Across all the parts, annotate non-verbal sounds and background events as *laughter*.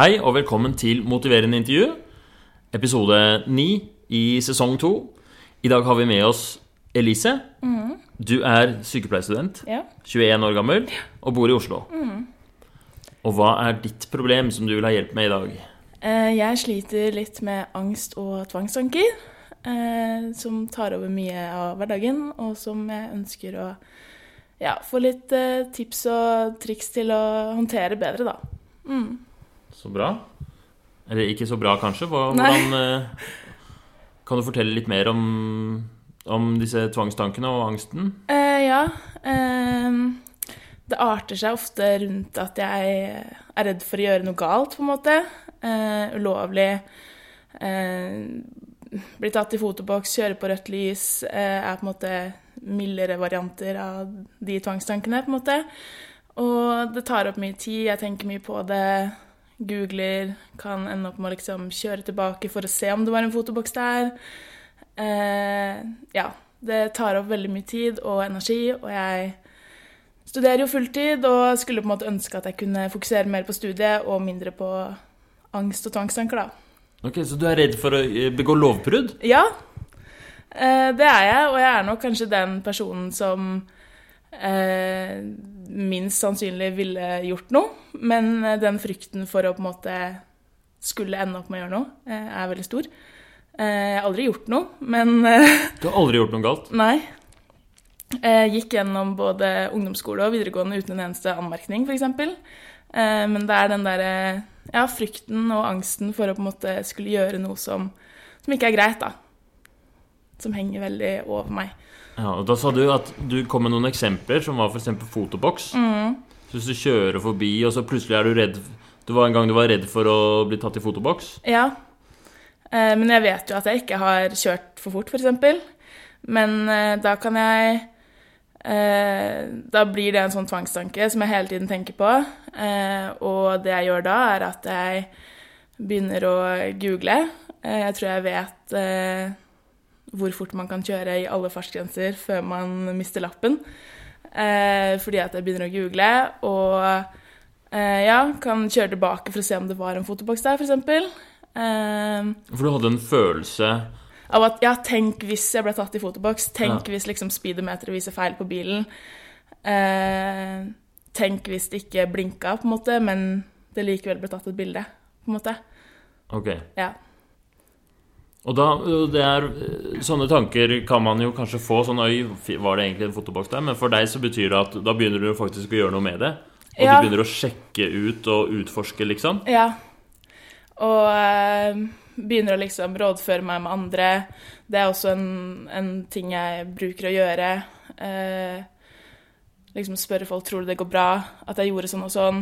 Hei og velkommen til Motiverende intervju, episode 9 i sesong 2. I dag har vi med oss Elise. Du er sykepleierstudent, Ja. 21 år gammel og bor i Oslo. Og hva er ditt problem som du vil ha hjelp med i dag? Eh, Jeg sliter litt med angst og tvangstanker, eh, som tar over mye av hverdagen, og som jeg ønsker å ja, få litt eh, tips og triks til å håndtere bedre, da. Mm. Så bra. Eller ikke så bra, kanskje. Hva, hvordan eh, Kan du fortelle litt mer om, om disse tvangstankene og angsten? Eh, ja. Eh, det arter seg ofte rundt at jeg er redd for å gjøre noe galt, på en måte. Eh, ulovlig. Eh, bli tatt i fotoboks, kjøre på rødt lys, eh, er på en måte mildere varianter av de tvangstankene, på en måte. Og det tar opp mye tid, jeg tenker mye på det. Googler, kan ende opp med å liksom kjøre tilbake for å se om det var en fotoboks der. Eh, ja, det tar opp veldig mye tid og energi, og jeg studerer jo fulltid og skulle på en måte ønske at jeg kunne fokusere mer på studiet og mindre på angst og tvangstanker, da. Ok, Så du er redd for å eh, begå lovbrudd? Ja, eh, det er jeg, og jeg er nok kanskje den personen som eh, minst sannsynlig ville gjort noe. Men eh, den frykten for å på en måte skulle ende opp med å gjøre noe, eh, er veldig stor. Eh, jeg har aldri gjort noe, men *laughs* Du har aldri gjort noe galt? Nei. Jeg gikk gjennom både ungdomsskole og videregående uten en eneste anmerkning, f.eks. Men det er den derre ja, frykten og angsten for å på en måte skulle gjøre noe som, som ikke er greit, da. Som henger veldig over meg. Ja, og Da sa du at du kom med noen eksempler, som var f.eks. fotoboks. Mm. Så hvis du kjører forbi, og så plutselig er du redd Det var en gang du var redd for å bli tatt i fotoboks? Ja. Eh, Men jeg vet jo at jeg ikke har kjørt for fort, f.eks. Men eh, da kan jeg eh, Da blir det en sånn tvangstanke som jeg hele tiden tenker på. Eh, Og det jeg gjør da, er at jeg begynner å google. Eh, Jeg tror jeg vet eh, hvor fort man kan kjøre i alle fartsgrenser før man mister lappen. Eh, fordi at jeg begynner å google, og eh, ja, kan kjøre tilbake for å se om det var en fotoboks der, f.eks. Eh, For du hadde en følelse av at ja, tenk hvis jeg ble tatt i fotoboks. Tenk Ja. hvis liksom speedometeret viser feil på bilen. Eh, tenk hvis det ikke blinka, på en måte, men det likevel ble tatt et bilde. på en måte. Ok. Ja. Og da, det er Sånne tanker kan man jo kanskje få. Sånn Oi, var det egentlig en fotoboks der? Men for deg så betyr det at da begynner du faktisk å gjøre noe med det. Og Ja. du begynner å sjekke ut og utforske, liksom. ja. Og øh, begynner å liksom rådføre meg med andre. Det er også en, en ting jeg bruker å gjøre. Eh, liksom spørre folk tror du det går bra at jeg gjorde sånn og sånn.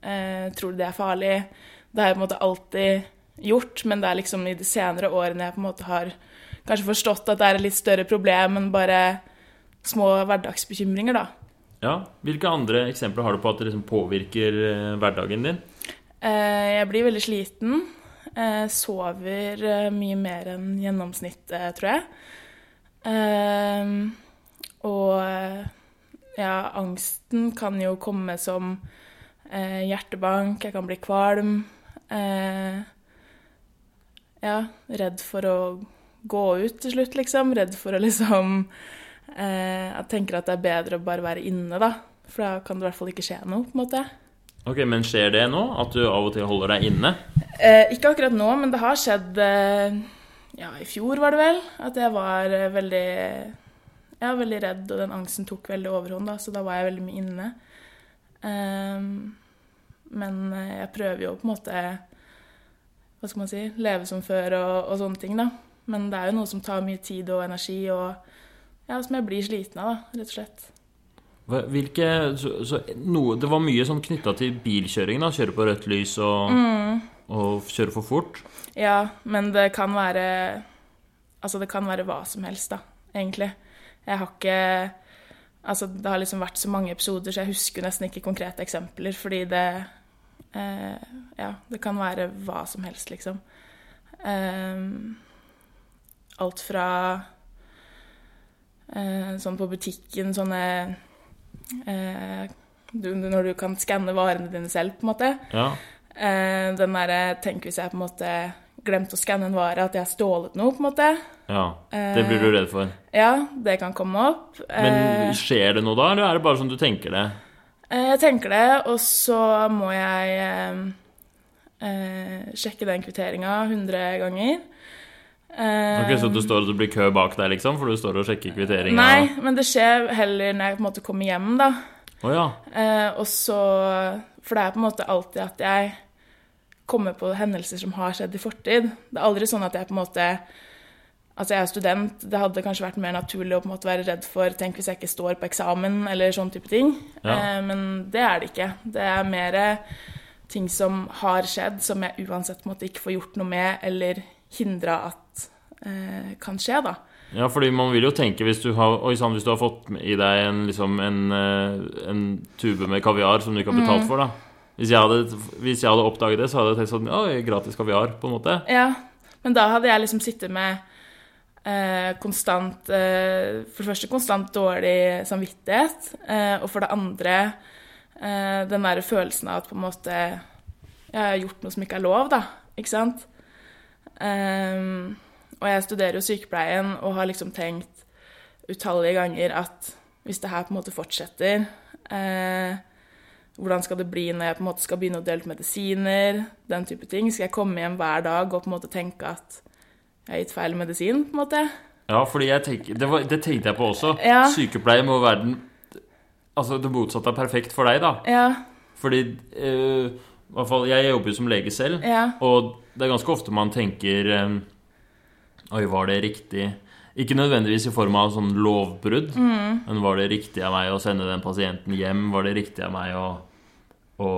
Eh, tror du det er farlig? Det har jeg på en måte alltid gjort, men det er liksom i de senere årene jeg på en måte har kanskje forstått at det er et litt større problem enn bare små hverdagsbekymringer, da. Ja. Hvilke andre eksempler har du på at det liksom påvirker eh, hverdagen din? Eh, jeg blir veldig sliten. Eh, sover mye mer enn gjennomsnittet, tror jeg. Og ja, angsten kan jo komme som hjertebank, jeg kan bli kvalm. Eh, ja, redd for å gå ut til slutt, liksom. Redd for å liksom eh, Jeg tenker at det er bedre å bare være inne, da. For da kan det i hvert fall ikke skje noe, på en måte. Ok, Men skjer det nå? At du av og til holder deg inne? Eh, ikke akkurat nå, men det har skjedd eh, Ja, i fjor var det vel. At jeg var veldig Jeg var veldig redd, og den angsten tok veldig overhånd, da, så da var jeg veldig mye inne. Ehm, men eh, jeg prøver jo på en måte Hva skal man si Leve som før og, og sånne ting, da. Men det er jo noe som tar mye tid og energi, og ja, som jeg blir sliten av, da, rett og slett. Hvilke så, så noe, Det var mye sånn knytta til bilkjøring, da. Kjøre på rødt lys og, og kjøre for fort. Ja, men det kan være Altså, det kan være hva som helst, da, egentlig. Jeg har ikke Altså, det har liksom vært så mange episoder, så jeg husker nesten ikke konkrete eksempler, fordi det eh, Ja, det kan være hva som helst, liksom. Eh, alt fra eh, sånn på butikken, sånne eh, du, Når du kan skanne varene dine selv, på en måte. Ja. Eh, den derre Tenk hvis jeg på en måte glemte å skanne en vare, at jeg har stjålet noe, på en måte. Ja, Det blir du redd for. Ja, det kan komme opp. Men Eh, skjer det noe da, eller er det bare sånn du tenker det? Eh, Jeg tenker det, og så må jeg eh, eh, sjekke den kvitteringa 100 ganger. Eh, Ok, Så du står og det blir kø bak deg, liksom, for du står og sjekker kvitteringa? Nei, men det skjer heller når jeg på en måte kommer hjem, da. Å ja. Eh, og så For det er på en måte alltid at jeg kommer på hendelser som har skjedd i fortid. Det er aldri sånn at jeg på en måte Altså, jeg er student. Det hadde kanskje vært mer naturlig å på en måte være redd for Tenk hvis jeg ikke står på eksamen, eller sånn type ting. Ja. Eh, men det er det ikke. Det er mer ting som har skjedd, som jeg uansett måtte ikke få gjort noe med, eller hindra at eh, kan skje, da. Ja, fordi man vil jo tenke hvis du har, oi, sånn, hvis du har fått i deg en, liksom, en, eh, en tube med kaviar som du ikke har Mm. betalt for, da. Hvis jeg, hadde, hvis jeg hadde oppdaget det, så hadde jeg tenkt sånn Oi, gratis kaviar, på en måte. Ja, men da hadde jeg liksom sittet med eh, konstant eh, For det første konstant dårlig samvittighet, eh, og for det andre eh, den der følelsen av at på en måte jeg har gjort noe som ikke er lov, da. Ikke sant? Ehm, og jeg studerer jo sykepleien og har liksom tenkt utallige ganger at hvis det her på en måte fortsetter eh, hvordan skal det bli når jeg på en måte skal begynne å dele ut medisiner? Den type ting. Skal jeg komme hjem hver dag og på en måte tenke at jeg har gitt feil medisin? på en måte? Ja, fordi jeg tenker, det, var, det tenkte jeg på også. Ja. Sykepleie må være den Altså, det motsatte er perfekt for deg, da. Ja, Fordi øh, i hvert fall, Jeg jobber jo som lege selv, ja, og det er ganske ofte man tenker øh, Oi, var det riktig Ikke nødvendigvis i form av sånn lovbrudd, men var det riktig av meg å sende den pasienten hjem? Var det riktig av meg å, å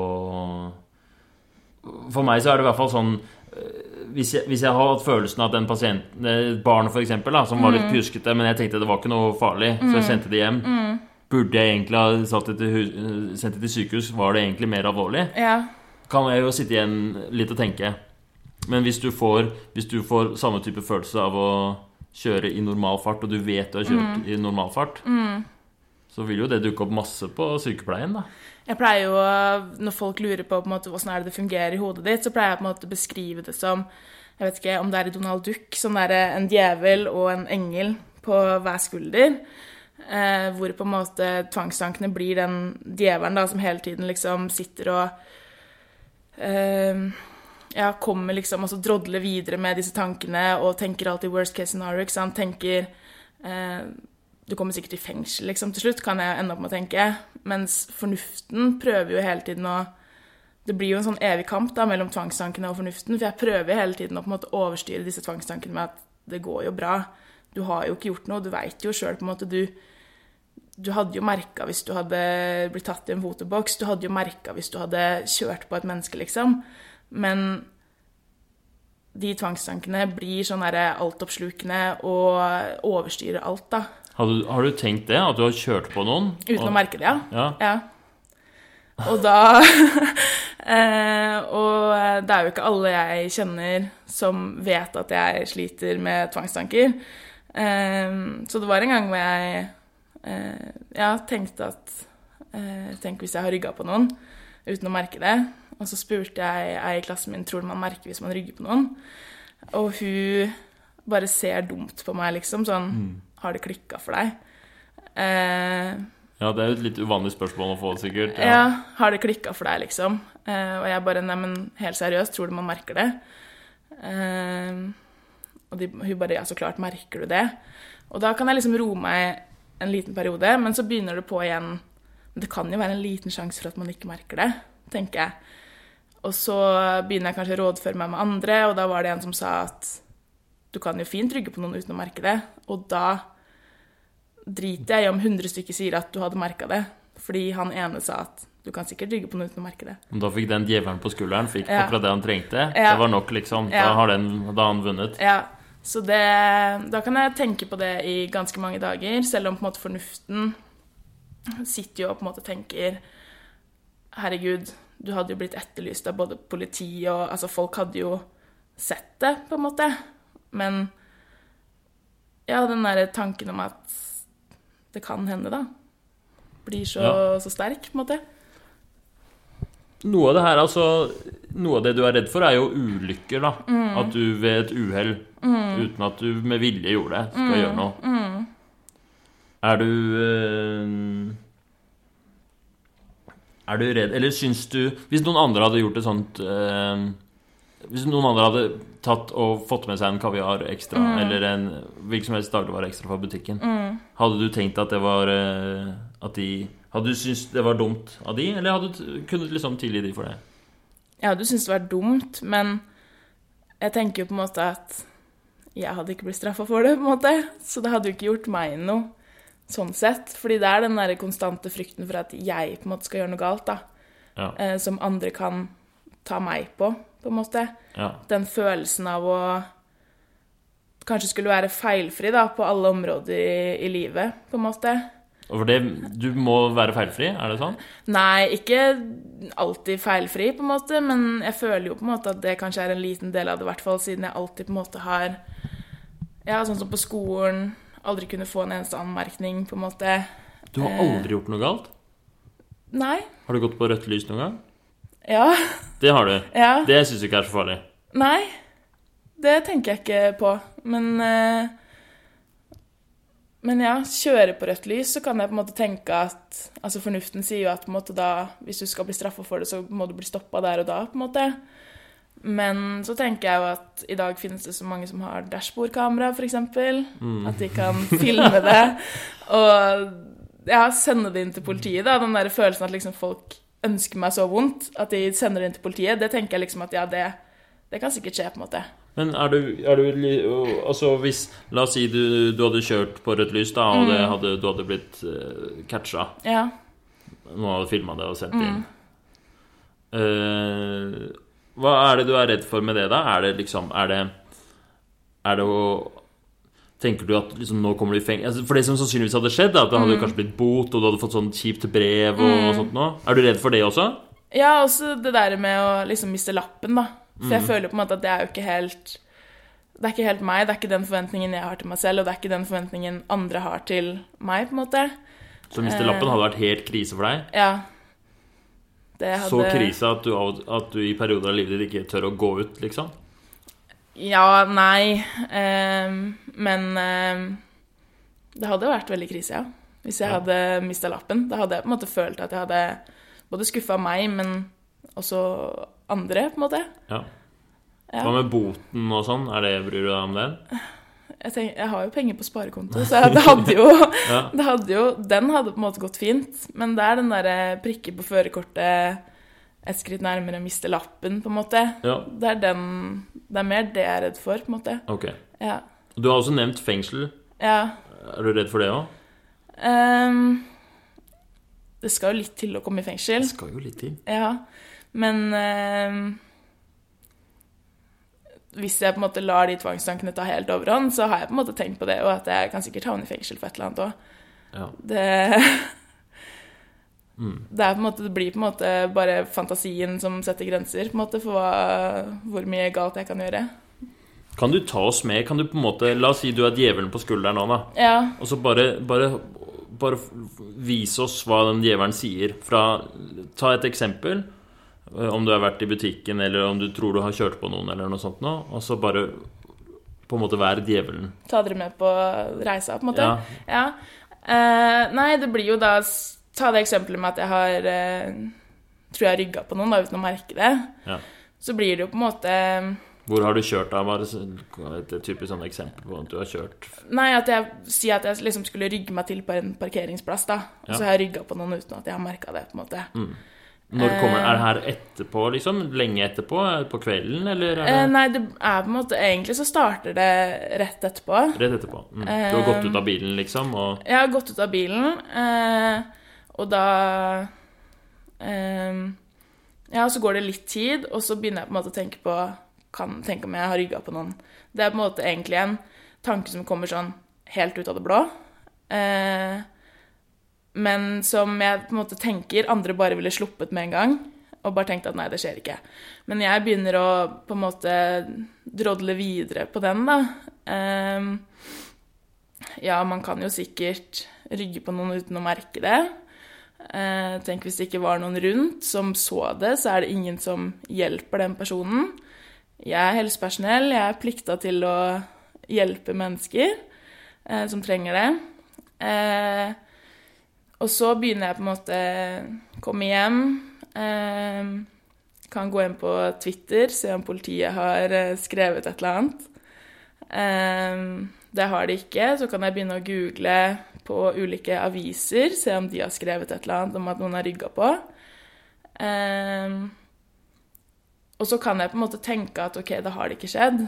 For meg så er det i hvert fall sånn eh, hvis jeg, hvis jeg har hatt følelsen av at den pasienten, barnet f.eks., som var litt pjuskete, men jeg tenkte det var ikke noe farlig, så jeg sendte det hjem. Burde jeg egentlig ha satt det til, sendt det til sykehus? Var det egentlig mer alvorlig? ja, kan jeg jo sitte igjen litt og tenke. Men hvis du får, hvis du får samme type følelse av å kjøre i normal fart, og du vet du har kjørt i normal fart, så vil jo det dukke opp masse på sykepleien, da. Jeg pleier jo, Når folk lurer på, på måte, hvordan er det det fungerer i hodet ditt, så pleier jeg på en måte å beskrive det som Jeg vet ikke om det er i Donald Duck, som er en djevel og en engel på hver skulder. Eh, hvor på en måte tvangstankene blir den djevelen da, som hele tiden liksom sitter og eh, ja, kommer liksom og så drodler videre med disse tankene og tenker alltid worst case scenario. ikke sant? Tenker eh, du kommer sikkert i fengsel liksom, til slutt, kan jeg ende opp med å tenke. Mens fornuften prøver jo hele tiden å Det blir jo en sånn evig kamp da, mellom tvangstankene og fornuften. For jeg prøver jo hele tiden å på en måte overstyre disse tvangstankene med at det går jo bra. Du har jo ikke gjort noe. Du veit jo sjøl på en måte du Du hadde jo merka hvis du hadde blitt tatt i en fotoboks. Du hadde jo merka hvis du hadde kjørt på et menneske, liksom. Men de tvangstankene blir sånn altoppslukende og overstyrer alt, da. Har du, har du tenkt det? At du har kjørt på noen? Uten å merke det, ja. Ja. Ja. Og da *laughs* eh, Og det er jo ikke alle jeg kjenner som vet at jeg sliter med tvangstanker. Eh, så det var en gang hvor jeg eh, ja, tenkte at eh, Tenk hvis jeg har rygga på noen uten å merke det. Og så spurte jeg ei i klassen min tror man merker hvis man rygger på noen. Og hun bare ser dumt på meg, liksom. Sånn Har det klikka for deg? Eh, ja, det er jo et litt uvanlig spørsmål å få, sikkert. ja, har det klikka for deg, liksom? Eh, og jeg bare Nei, men helt seriøst, tror du man merker det? Eh, og de, hun bare Ja, så klart merker du det. Og da kan jeg liksom roe meg en liten periode, men så begynner det på igjen. Det kan jo være en liten sjanse for at man ikke merker det, tenker jeg. Og så begynner jeg kanskje å rådføre meg med andre, og da var det en som sa at du kan jo fint rygge på noen uten å merke det. Og da driter jeg i om 100 stykker sier at du hadde merka det. Fordi han ene sa at du kan sikkert rygge på noe uten å merke det. Da fikk den djevelen på skulderen fikk Ja. akkurat det han trengte. Ja. Det var nok, liksom. Da har, den, da har han vunnet. Ja, så det, da kan jeg tenke på det i ganske mange dager, selv om på en måte fornuften sitter jo og på en måte tenker Herregud, du hadde jo blitt etterlyst av både politi og Altså, folk hadde jo sett det, på en måte. Men ja, den derre tanken om at det kan hende, da, blir så, Ja. så sterk, på en måte. Noe av det her, altså noe av det du er redd for, er jo ulykker, da. Mm. At du ved et uhell, uten at du med vilje gjorde det, skal Mm. gjøre noe. Er du eh, Er du redd Eller syns du Hvis noen andre hadde gjort et sånt eh, Hvis noen andre hadde tatt og fått med seg en kaviar ekstra, Mm. eller en hvilken som helst dagligvare ekstra fra butikken, hadde du tenkt at det var eh, At de Hadde du syntes det var dumt av de, eller hadde du kunnet liksom tilgi de for det? Jeg hadde syntes det var dumt, men jeg tenker jo på en måte at jeg hadde ikke blitt straffa for det, på en måte. Så det hadde jo ikke gjort meg noe, sånn sett. Fordi det er den der konstante frykten for at jeg på en måte skal gjøre noe galt, da. Ja. Eh, som andre kan ta meg på, på en måte. ja. Den følelsen av å kanskje skulle være feilfri, da, på alle områder i, i livet, på en måte. Og for det Du må være feilfri, er det sånn? Nei, ikke alltid feilfri, på en måte, men jeg føler jo på en måte at det kanskje er en liten del av det, i hvert fall siden jeg alltid på en måte har Ja, sånn som på skolen, aldri kunne få en eneste anmerkning, på en måte. Du har aldri gjort noe galt? Nei. Har du gått på rødt lys noen gang? Ja. Det har du. Ja. Det syns du ikke er så farlig. Nei. Det tenker jeg ikke på. Men eh, Men ja, kjøre på rødt lys, så kan jeg på en måte tenke at Altså, fornuften sier jo at på en måte da Hvis du skal bli straffa for det, så må du bli stoppa der og da, på en måte. Men så tenker jeg jo at i dag finnes det så mange som har dashbordkamera, f.eks. Mm. At de kan filme det. *laughs* Og ja, sende det inn til politiet, da. Den der følelsen at liksom folk ønsker meg så vondt at de sender det inn til politiet, det tenker jeg liksom at ja, det, det kan sikkert skje, på en måte. Men er du, er du Altså hvis La oss si du, du hadde kjørt på rødt lys, da, og det hadde, du hadde blitt uh, catcha. Ja. Noen hadde filma det og sendt det inn. Uh, hva er det du er redd for med det, da? Er det liksom Er det, er det å Tenker du at liksom, nå kommer du i fengsel altså, For det som sannsynligvis hadde skjedd, er at det hadde kanskje blitt bot, og du hadde fått sånn kjipt brev og sånt noe. Er du redd for det også? Ja, også det der med å liksom miste lappen, da. For jeg føler på en måte at det er jo ikke helt Det er ikke helt meg, det er ikke den forventningen jeg har til meg selv, og det er ikke den forventningen andre har til meg, på en måte. Så å miste lappen hadde vært helt krise for deg? Ja. Det hadde Så krise at du, at du i perioder av livet ditt ikke tør å gå ut, liksom? Ja, nei. ehm, men ehm, det hadde vært veldig krise, ja. Hvis jeg Ja. hadde mista lappen. Da hadde jeg på en måte følt at jeg hadde både skuffa meg, men også andre, på en måte. Ja. Ja. Hva med boten og sånn? Er det, Bryr du deg om det? Jeg, tenker, jeg har jo penger på sparekonto, så det hadde jo, *laughs* *laughs* Ja. det hadde jo Den hadde på en måte gått fint. Men det er den derre prikke på førerkortet et skritt nærmere å miste lappen, på en måte. ja. Det er den Det er mer det jeg er redd for, på en måte. Ok. Ja. Du har også nevnt fengsel. ja. Er du redd for det òg? Ehm, det skal jo litt til å komme i fengsel. Det skal jo litt til. Ja, men ehm, Hvis jeg på en måte lar de tvangstankene ta helt overhånd, så har jeg på en måte tenkt på det, og at jeg kan sikkert havne i fengsel for et eller annet òg. Ja. Det *laughs* Mm. Det, er måte, det blir på en måte bare fantasien som setter grenser måte, for hva, hvor mye galt jeg kan gjøre. Kan du ta oss med? Kan du på en måte La oss si du er djevelen på skulderen nå, da. Ja, Og så bare, bare, bare vise oss hva den djevelen sier. Fra, ta et eksempel. eh, Om du har vært i butikken, eller om du tror du har kjørt på noen, eller noe sånt nå. Og så bare på en måte være djevelen. ta dere med på reisa, på en måte. Ja. Ja. Eh, nei, det blir jo da Ta det eksempelet med at jeg har eh, Tror jeg rygga på noen da, uten å merke det. Ja. Så blir det jo på en måte Hvor har du kjørt da? Bare det et typisk sånn eksempel på at du har kjørt Nei, at jeg sier at jeg liksom skulle rygge meg til på en parkeringsplass, da. Og Ja. så har jeg rygga på noen uten at jeg har merka det, på en måte. Når kommer, Er det her etterpå, liksom? Lenge etterpå? På kvelden, eller er det Eh, nei, det er på en måte Egentlig så starter det rett etterpå. rett etterpå? Mm. Du har gått ut av bilen, liksom? Og Jeg har gått ut av bilen, eh, og da um, Ja, så går det litt tid, og så begynner jeg på en måte å tenke på kan, tenke om jeg har rygga på noen. Det er på en måte egentlig en tanke som kommer sånn helt ut av det blå. Uh, men som jeg på en måte tenker andre bare ville sluppet med en gang. Og bare tenkt at nei, det skjer ikke. Men jeg begynner å på en måte drodle videre på den, da. Eh, ja, man kan jo sikkert rygge på noen uten å merke det. Eh, tenk hvis det ikke var noen rundt som så det, så er det ingen som hjelper den personen. Jeg er helsepersonell, jeg er plikta til å hjelpe mennesker eh, som trenger det. Eh, og så begynner jeg på en måte komme hjem. Eh, kan gå inn på Twitter, se om politiet har eh, skrevet et eller annet. Det har de ikke. Så kan jeg begynne å google på ulike aviser, se om de har skrevet et eller annet om at noen har rygga på. Um, og så kan jeg på en måte tenke at ok, da har det ikke skjedd.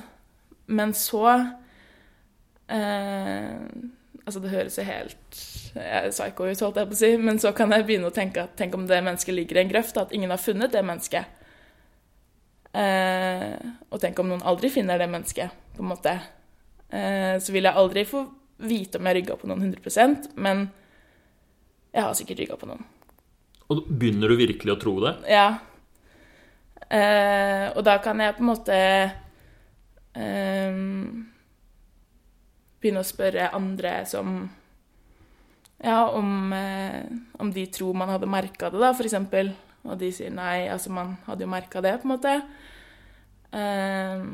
Men så uh, Altså, det høres jo helt psycho ut, holdt jeg på å si, men så kan jeg begynne å tenke at tenk om det mennesket ligger i en grøft, at ingen har funnet det mennesket. Uh, og tenk om noen aldri finner det mennesket, på en måte. Uh, så vil jeg aldri få vite om jeg rygga på noen 100% men jeg har sikkert rygga på noen. Og begynner du virkelig å tro det? Ja. Eh, og da kan jeg på en måte eh, begynne å spørre andre som Ja, om, eh, om de tror man hadde merka det, da, eksempel. Og de sier nei, altså man hadde jo merka det, på en måte. Eh,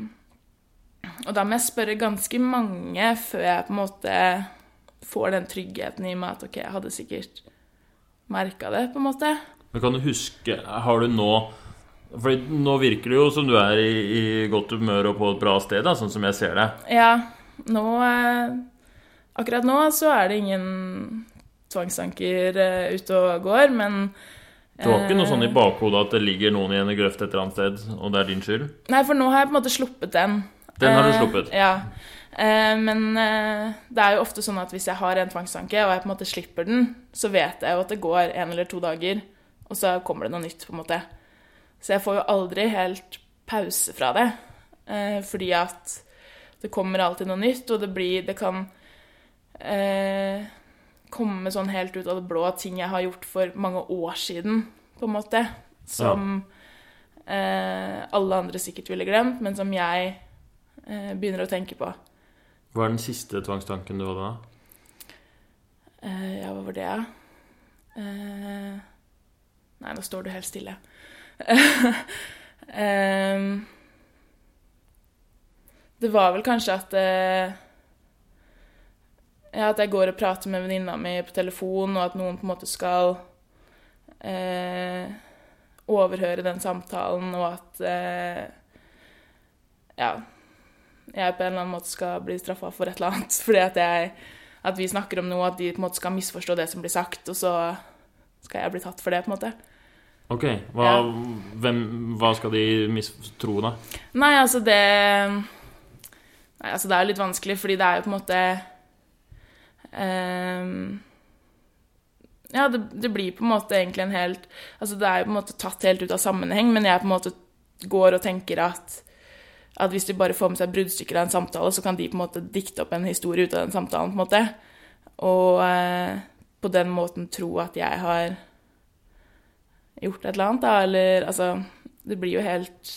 og da må jeg spørre ganske mange før jeg på en måte får den tryggheten i meg at ok, jeg hadde sikkert merka det, på en måte. Men kan du huske Har du nå For nå virker det jo som du er i, i godt humør og på et bra sted, da, sånn som jeg ser det. Ja, nå eh, Akkurat nå så er det ingen tvangstanker eh, ute og går, men Du har ikke noe sånn i eh, bakhodet at det ligger noen i en grøft et eller annet sted, og det er din skyld? Nei, for nå har jeg på en måte sluppet den. Den har du Eh, sluppet? Ja. Eh, men eh, det er jo ofte sånn at hvis jeg har en tvangstanke, og jeg på en måte slipper den, så vet jeg jo at det går en eller to dager, og så kommer det noe nytt, på en måte. Så jeg får jo aldri helt pause fra det. Fordi at det kommer alltid noe nytt, og det blir Det kan eh, komme sånn helt ut av det blå ting jeg har gjort for mange år siden, på en måte. Som eh, alle andre sikkert ville glemt, men som jeg begynner å tenke på. Hva er den siste tvangstanken du hadde da? Eh, ja, hva var det, da? Eh, nei, nå står du helt stille. *laughs* Em, det var vel kanskje at eh, Ja, at jeg går og prater med venninna mi på telefon, og at noen på en måte skal eh, overhøre den samtalen, og at eh, Ja. Jeg på en eller annen måte skal bli straffa for et eller annet. *laughs* Fordi at jeg at vi snakker om noe, at de på en måte skal misforstå det som blir sagt, og så skal jeg bli tatt for det, på en måte. Ok, hva, Ja. hvem, hva skal de mistro, da? Nei, altså det Nei, altså det er jo litt vanskelig, fordi det er jo på en måte um, Ja, det, det blir på en måte egentlig en helt Altså det er jo på en måte tatt helt ut av sammenheng, men jeg på en måte går og tenker at at hvis de bare får med seg bruddstykker av en samtale, så kan de på en måte dikte opp en historie ut av den samtalen, på en måte. Og eh, på den måten tro at jeg har gjort et eller annet, da. Eller altså Det blir jo helt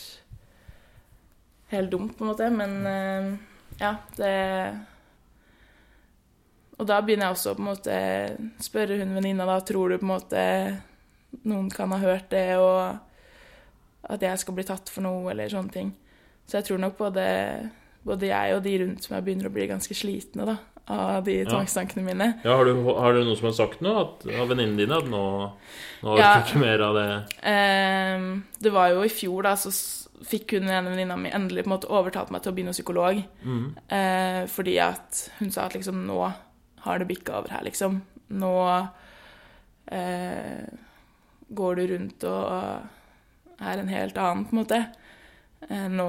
Helt dumt, på en måte, men eh, ja, det Og da begynner jeg også på en måte spørre hun venninna, da, tror du på en måte noen kan ha hørt det, og at jeg skal bli tatt for noe, eller sånne ting. Så jeg tror nok både, både jeg og de rundt meg begynner å bli ganske slitne da, av de tvangstankene mine. Ja, har, du, har du noen som har sagt noe at, av venninnene dine at nå, nå har Ja. du ikke mer av det? Ehm, det var jo i fjor, da, så fikk hun ene venninna mi endelig på en måte overtalt meg til å begynne psykolog. Mm. Eh, fordi at hun sa at liksom nå har det bikka over her, liksom. Nå eh, går du rundt og er en helt annen, på en måte. Eh, nå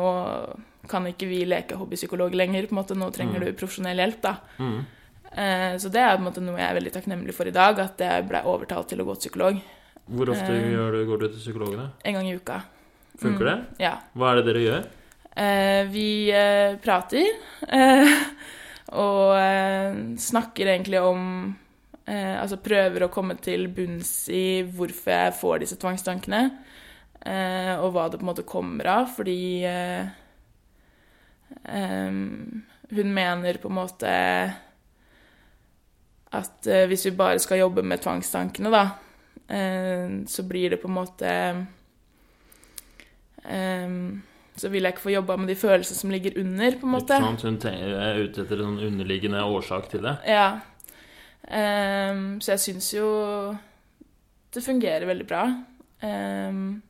kan ikke vi leke hobbypsykolog lenger, på en måte. Nå trenger Mm. du profesjonell hjelp, da. Mhm. Eh, så det er på en måte noe jeg er veldig takknemlig for i dag, at jeg ble overtalt til å gå til psykolog Hvor ofte Eh. du, går du til psykologene? en gang i uka. Funker det? Ja. Hva er det dere gjør? Vi prater *laughs* og snakker egentlig om Altså prøver å komme til bunns i hvorfor jeg får disse tvangstankene, og hva det på en måte kommer av, fordi eh, em, hun mener på en måte at eh, hvis vi bare skal jobbe med tvangstankene, da, eh, så blir det på en måte eh, Så vil jeg ikke få jobba med de følelsene som ligger under, på en måte. Ikke sant? Hun er ute etter en sånn underliggende årsak til det. Ja. Um, så jeg syns jo det fungerer veldig bra. Ehm,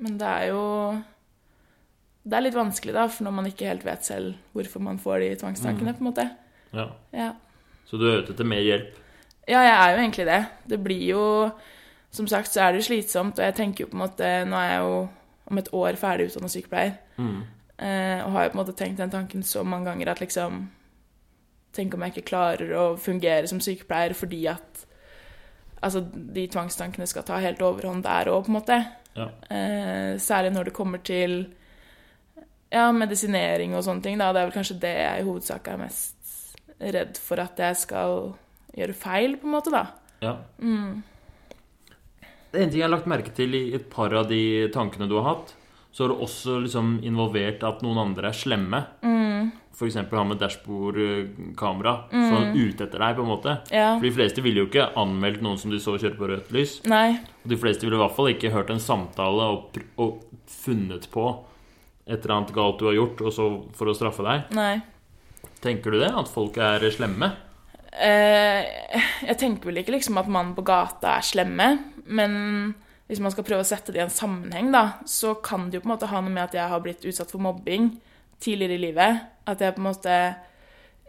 men det er jo Det er litt vanskelig, da, for når man ikke helt vet selv hvorfor man får de tvangstankene, på en måte. Ja. Ja. Så du er ute etter mer hjelp? ja, jeg er jo egentlig det. Det blir jo Som sagt så er det jo slitsomt, og jeg tenker jo på en måte Nå er jeg jo om et år ferdig utdanna sykepleier, Mm. eh, og har jo på en måte tenkt den tanken så mange ganger at liksom Tenk om jeg ikke klarer å fungere som sykepleier fordi at altså, de tvangstankene skal ta helt overhånd der òg, på en måte. Ja. Eh, særlig når det kommer til ja, medisinering og sånne ting. Da. Det er vel kanskje det jeg i hovedsak er mest redd for at jeg skal gjøre feil, på en måte, da. ja. Mm. Det en ting jeg har lagt merke til i et par av de tankene du har hatt, så har du også liksom involvert at noen andre er slemme. Mm. F.eks. han med dashbordkamera mm. sånn ute etter deg, på en måte. Ja. For de fleste ville jo ikke anmeldt noen som de så kjøre på rødt lys. Nei. Og de fleste ville i hvert fall ikke hørt en samtale og, og funnet på et eller annet galt du har gjort, og så for å straffe deg. Nei. Tenker du det? At folk er slemme? Eh, jeg tenker vel ikke liksom at mannen på gata er slemme, men hvis man skal prøve å sette det i en sammenheng, da, så kan det jo på en måte ha noe med at jeg har blitt utsatt for mobbing tidligere i livet. At jeg på en måte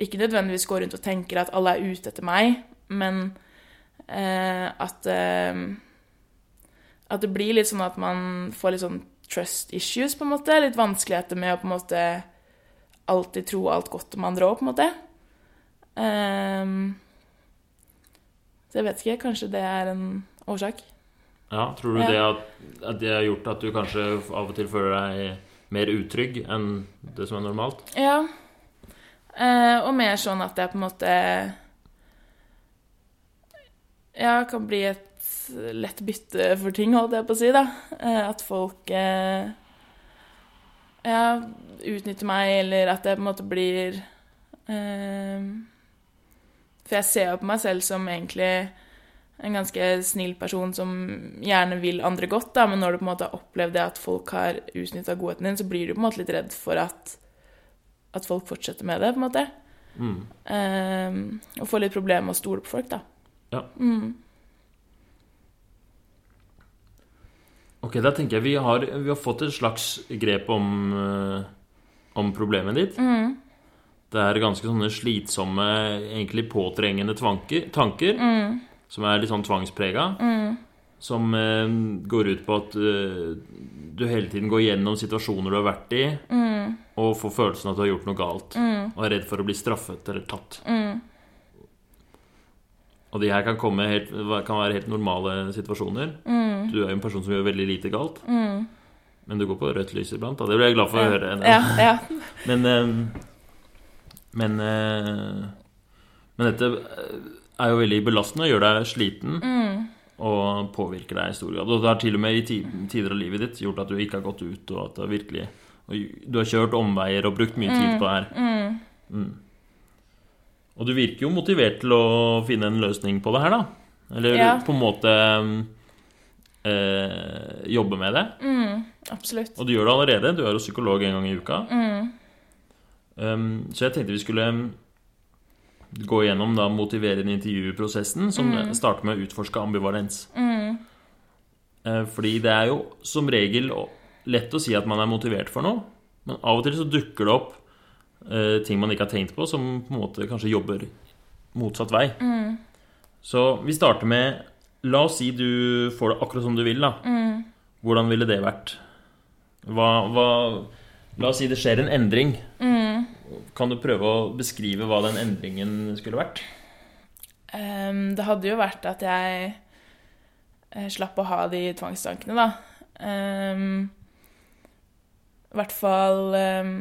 ikke nødvendigvis går rundt og tenker at alle er ute etter meg, men eh, at eh, At det blir litt sånn at man får litt sånn trust issues, på en måte. Litt vanskeligheter med å på en måte alltid tro alt godt om andre òg, på en måte. Ehm, så jeg vet ikke. Kanskje det er en årsak. Ja, Tror du Ja. det at, at det har gjort at du kanskje av og til føler deg mer utrygg enn det som er normalt? Ja. Eh, og mer sånn at jeg på en måte Ja, kan bli et lett bytte for ting, holdt jeg på å si, da. Eh, at folk eh, ja, utnytter meg, eller at jeg på en måte blir eh, For jeg ser jo på meg selv som egentlig en ganske snill person som gjerne vil andre godt, da, men når du på en måte har opplevd det at folk har utnytta godheten din, så blir du på en måte litt redd for at, at folk fortsetter med det, på en måte. Mm. Um, og får litt problemer med å stole på folk, da. Ja. Mm. Ok, da tenker jeg vi har, vi har fått et slags grep om, eh, om problemet ditt. Mm. Det er ganske sånne slitsomme, egentlig påtrengende tvanker, tanker, Mm. Som er litt sånn tvangsprega. Mm. Som eh, går ut på at eh, du hele tiden går gjennom situasjoner du har vært i, Mm. og får følelsen av at du har gjort noe galt, Mm. og er redd for å bli straffet eller tatt. Mm. Og de her kan, helt, kan være helt normale situasjoner. Mm. Du er jo en person som gjør veldig lite galt, Mm. men du går på rødt lys iblant. Da. Det blir jeg glad for å høre. Ja, ja. *laughs* Men eh, Men eh, Men dette er jo veldig belastende gjør deg sliten Mm. og påvirker deg i stor grad. Og det har til og med i tider av livet ditt gjort at du ikke har gått ut, og at virkelig Du har kjørt omveier og brukt mye tid på det her. Mm. Mm. Og du virker jo motivert til å finne en løsning på det her, da. Eller Ja. på en måte øh, jobbe med det. Mm. Absolutt. Og du gjør det allerede. Du er jo psykolog en gang i uka. Mm. Um, så jeg tenkte vi skulle um, gå gjennom da motiverende intervjuprosessen, som starter med å utforske ambivalens. Mm. Eh, fordi det er jo som regel lett å si at man er motivert for noe, men av og til så dukker det opp eh, ting man ikke har tenkt på, som på en måte kanskje jobber motsatt vei. Mm. Så vi starter med La oss si du får det akkurat som du vil, da. Mm. Hvordan ville det vært? Hva, hva La oss si det skjer en endring. Mm. Kan du prøve å beskrive hva den endringen skulle vært? Um, det hadde jo vært at jeg eh, slapp å ha de tvangstankene, da. Um, I hvert fall um,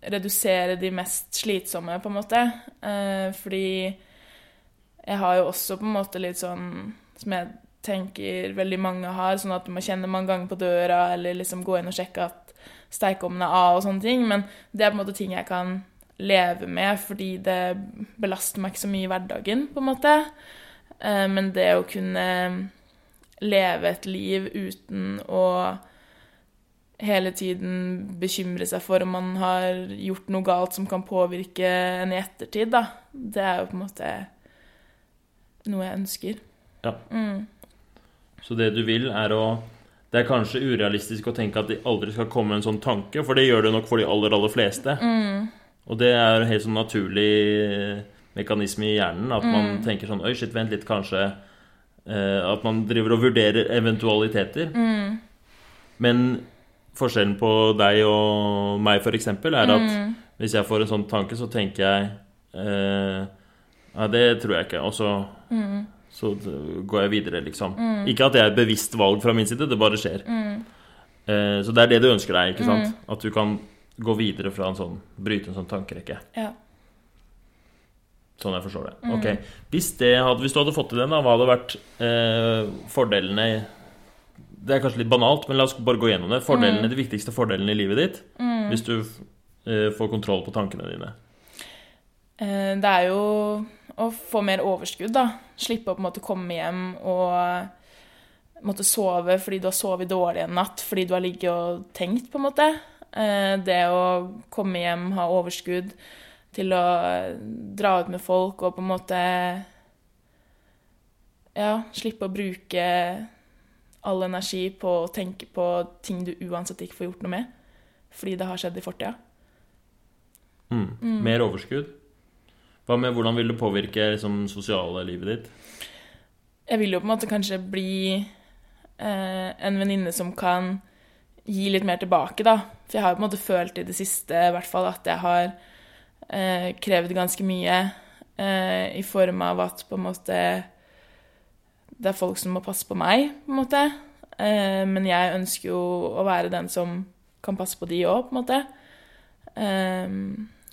redusere de mest slitsomme, på en måte. Uh, fordi jeg har jo også på en måte litt sånn som jeg tenker veldig mange har, sånn at du må kjenne mange ganger på døra, eller liksom gå inn og sjekke at steikeovnen er av og sånne ting. Men det er på en måte ting jeg kan leve med, fordi det belaster meg ikke så mye i hverdagen, på en måte. Eh, Men det å kunne leve et liv uten å hele tiden bekymre seg for om man har gjort noe galt som kan påvirke en i ettertid, da. Det er jo på en måte noe jeg ønsker. Ja. Mm. Så det du vil, er å Det er kanskje urealistisk å tenke at det aldri skal komme en sånn tanke, for det gjør det nok for de aller, aller fleste. Mm. Og det er en helt sånn naturlig mekanisme i hjernen at man Mm. tenker sånn Oi, shit, vent litt, kanskje eh, At man driver og vurderer eventualiteter. Mm. Men forskjellen på deg og meg, eksempel, er at Mm. hvis jeg får en sånn tanke, så tenker jeg eh, Ja, det tror jeg ikke. Og så, Mm. så går jeg videre, liksom. Ikke at det er et bevisst valg fra min side, det bare skjer. Mm. Eh, så det er det du ønsker deg, ikke sant? At du kan gå videre fra en sånn Bryte en sånn tankerekke. Ja. Sånn jeg forstår det. Ok. Hvis, det hadde, hvis du hadde fått til den, da, hva hadde vært eh, fordelene Det er kanskje litt banalt, men la oss bare gå gjennom det. Fordelene, De viktigste fordelene i livet ditt hvis du eh, får kontroll på tankene dine. Eh, Det er jo å få mer overskudd, da. Slippe å på en måte komme hjem og måtte sove fordi du har sovet dårlig en natt fordi du har ligget og tenkt, på en måte. Eh, Det å komme hjem, ha overskudd til å eh, dra ut med folk og på en måte Ja, slippe å bruke all energi på å tenke på ting du uansett ikke får gjort noe med fordi det har skjedd i fortida. Mm. Mer overskudd. Hva med hvordan vil det påvirke liksom, sosiale livet ditt? Jeg vil jo på en måte kanskje bli eh, en venninne som kan gi litt mer tilbake, da. For jeg har på en måte følt i det siste i hvert fall at jeg har eh, krevd ganske mye eh, i form av at på en måte det er folk som må passe på meg, på en måte. Eh, men jeg ønsker jo å være den som kan passe på de òg, på en måte. Eh,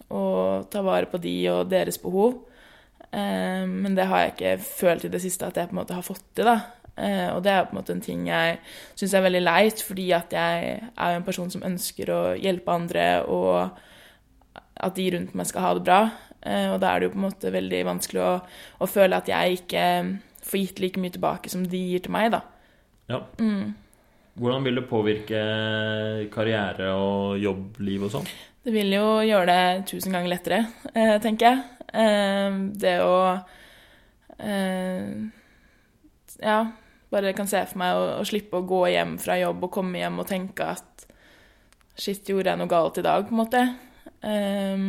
og ta vare på de og deres behov. Eh, men det har jeg ikke følt i det siste at jeg på en måte har fått til, da. Eh, og det er på en måte en ting jeg syns er veldig leit, fordi at jeg er en person som ønsker å hjelpe andre, og at de rundt meg skal ha det bra. Eh, og da er det jo på en måte veldig vanskelig å, å føle at jeg ikke får gitt like mye tilbake som de gir til meg, da. Ja. Mm. Hvordan vil det påvirke karriere og jobbliv og sånn? Det vil jo gjøre det tusen ganger lettere, eh, tenker jeg. Det å eh, Ja, bare kan se for meg å, å slippe å gå hjem fra jobb og komme hjem og tenke at Shit, gjorde jeg noe galt i dag, på en måte? Um,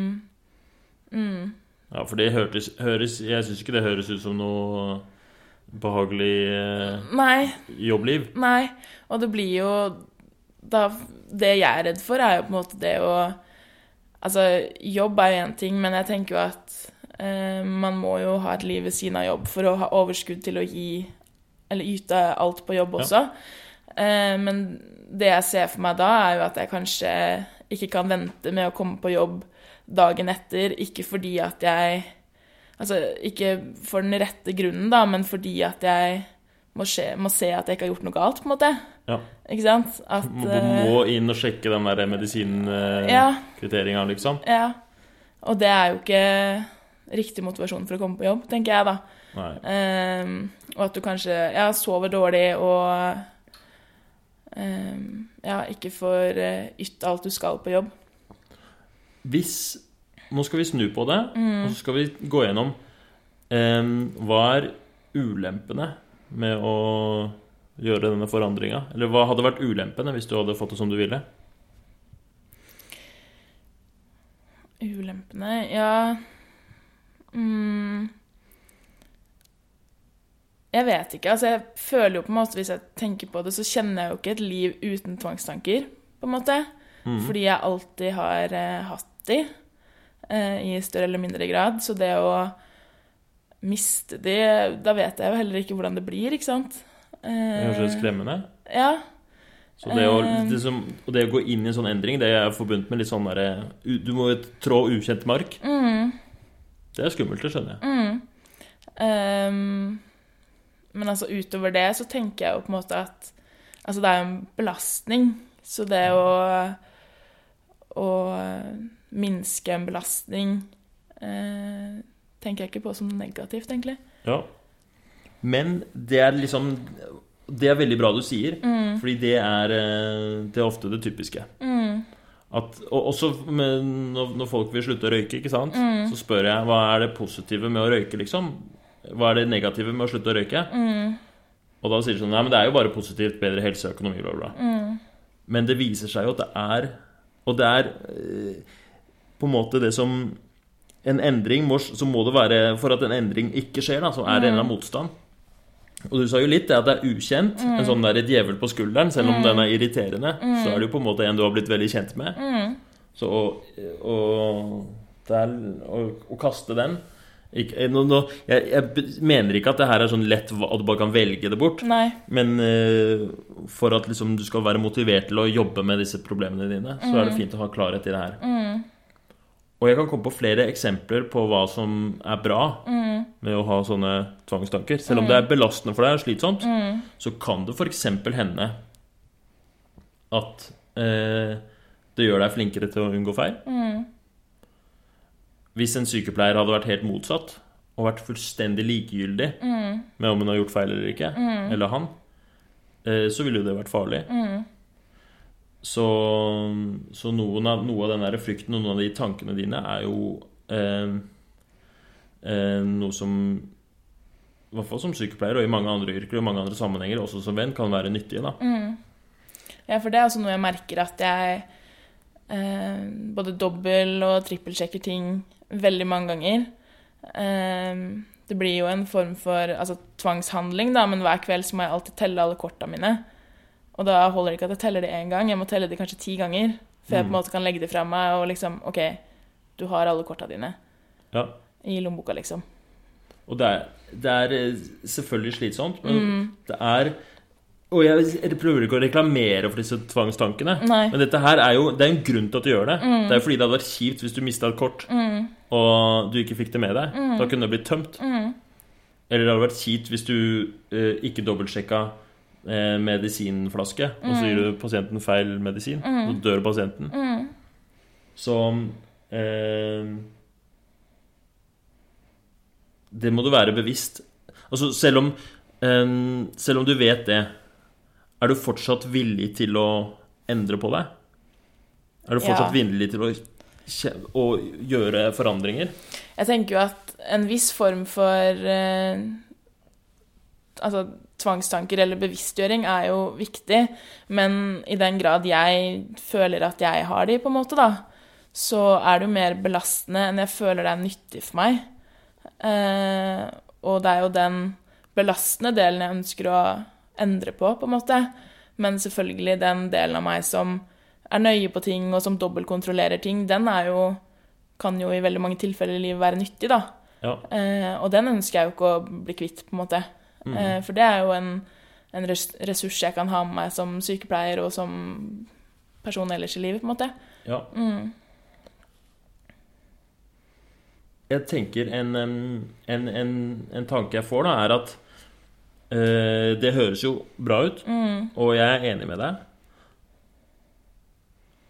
mm, Ja, for det hørtes, høres Jeg syns ikke det høres ut som noe behagelig eh, nei, jobbliv. nei. Og det blir jo da, Det jeg er redd for, er jo på en måte det å Altså, jobb er jo én ting, men jeg tenker jo at eh, man må jo ha et liv ved siden av jobb for å ha overskudd til å gi Eller yte alt på jobb Ja. også. Eh, men det jeg ser for meg da, er jo at jeg kanskje ikke kan vente med å komme på jobb dagen etter, ikke fordi at jeg Altså ikke for den rette grunnen, da, men fordi at jeg må, skje, må se at jeg ikke har gjort noe galt, på en måte. Ja. Ikke sant? At Må, eh, må inn og sjekke den der medisinkvitteringa, Ja. liksom. Ja. Og det er jo ikke riktig motivasjon for å komme på jobb, tenker jeg, da. Ehm, og at du kanskje ja, sover dårlig og um, ja, ikke får uh, ytt alt du skal på jobb. Hvis Nå skal vi snu på det, og så skal vi gå gjennom um, Hva er ulempene med å gjøre denne forandringa? Eller hva hadde vært ulempene hvis du hadde fått det som du ville? Ulempene Ja mm, Jeg vet ikke. Altså, jeg føler jo på en måte, hvis jeg tenker på det, så kjenner jeg jo ikke et liv uten tvangstanker, på en måte. Mm. Fordi jeg alltid har eh, hatt de, eh, i større eller mindre grad. Så det å miste de, da vet jeg jo heller ikke hvordan det blir, ikke sant. Det er kanskje Eh, skremmende? ja. Så det å, Eh. det som, og det å gå inn i en sånn endring, det er forbundet med litt sånn derre Du må trå ukjent mark. Mm, Det er skummelt, det skjønner jeg. mm. Ehm, men altså utover det så tenker jeg jo på en måte at Altså det er jo en belastning. Så det å å minske en belastning eh, tenker jeg ikke på som negativt, egentlig. Ja. Men det er liksom det er veldig bra du sier, fordi det er, eh, det er ofte det typiske. At, og også når, folk vil slutte å røyke, ikke sant? så spør jeg hva er det positive med å røyke, liksom? Hva er det negative med å slutte å røyke? Og da sier de sånn Nei, men det er jo bare positivt, bedre helse, økonomi, bla, bla. Men det viser seg jo at det er Og det er eh, på en måte det som En endring må, så må det være For at en endring ikke skjer, da, så er det en eller annen motstand. Og du sa jo litt det at det er ukjent. En sånn der djevel på skulderen, selv om den er irriterende, så er det jo på en måte en du har blitt veldig kjent med. Så å, å, det er, å, å kaste den ikke, nå, nå, jeg, jeg mener ikke at det her er sånn lett at du bare kan velge det bort. Nei. Men uh, for at liksom, du skal være motivert til å jobbe med disse problemene dine, så er det fint å ha klarhet i det her. Og jeg kan komme på flere eksempler på hva som er bra med å ha sånne tvangstanker. Selv om det er belastende for deg og slitsomt, så kan det f.eks. hende at uh, det gjør deg flinkere til å unngå feil. Hvis en sykepleier hadde vært helt motsatt og vært fullstendig likegyldig med om hun har gjort feil eller ikke, eller han, eh, så ville jo det vært farlig. Så, så noen av, noe av den der frykten og noen av de tankene dine er jo eh, eh, noe som i hvert fall som sykepleier og i mange andre yrker og mange andre sammenhenger, også som venn, kan være nyttige. da. Ja, for det er også noe jeg merker at jeg eh, både dobbel- og trippelsjekker ting veldig mange ganger. Eh, det blir jo en form for altså, tvangshandling, da, men hver kveld så må jeg alltid telle alle korta mine. Og da holder det ikke at jeg teller det én gang, jeg må telle det kanskje ti ganger. Før jeg på en måte kan legge det fra meg og liksom OK, du har alle korta dine Ja. i lommeboka, liksom. Og det er, det er eh, selvfølgelig slitsomt, men det er Og jeg, prøver ikke å reklamere for disse tvangstankene, Nei. men dette her er jo Det er en grunn til at du gjør det. Det er jo fordi det hadde vært kjipt hvis du mista et kort, og du ikke fikk det med deg. Da kunne det blitt tømt. Eller det hadde vært kjipt hvis du eh, ikke dobbeltsjekka eh, medisinflaske, og så gir du pasienten feil medisin, så dør pasienten. Så eh, Det må du være bevisst. Altså, selv om, eh, selv om du vet det, er du fortsatt villig til å endre på deg? Er du fortsatt Ja. villig til å, å gjøre forandringer? Jeg tenker jo at en viss form for eh, altså, tvangstanker eller bevisstgjøring er jo viktig, men i den grad jeg føler at jeg har de, på en måte, da, så er det jo mer belastende enn jeg føler det er nyttig for meg. Eh, og det er jo den belastende delen jeg ønsker å endre på, på en måte. Men selvfølgelig den delen av meg som er nøye på ting, og som dobbeltkontrollerer ting, den er jo kan jo i veldig mange tilfeller i livet være nyttig, da. Ja. Eh, og den ønsker jeg jo ikke å bli kvitt, på en måte. Eh, for det er jo en, en ressurs jeg kan ha med meg som sykepleier og som person ellers i livet, på en måte. Ja. Jeg tenker en, en, en, en tanke jeg får, da, er at eh, det høres jo bra ut, og jeg er enig med deg.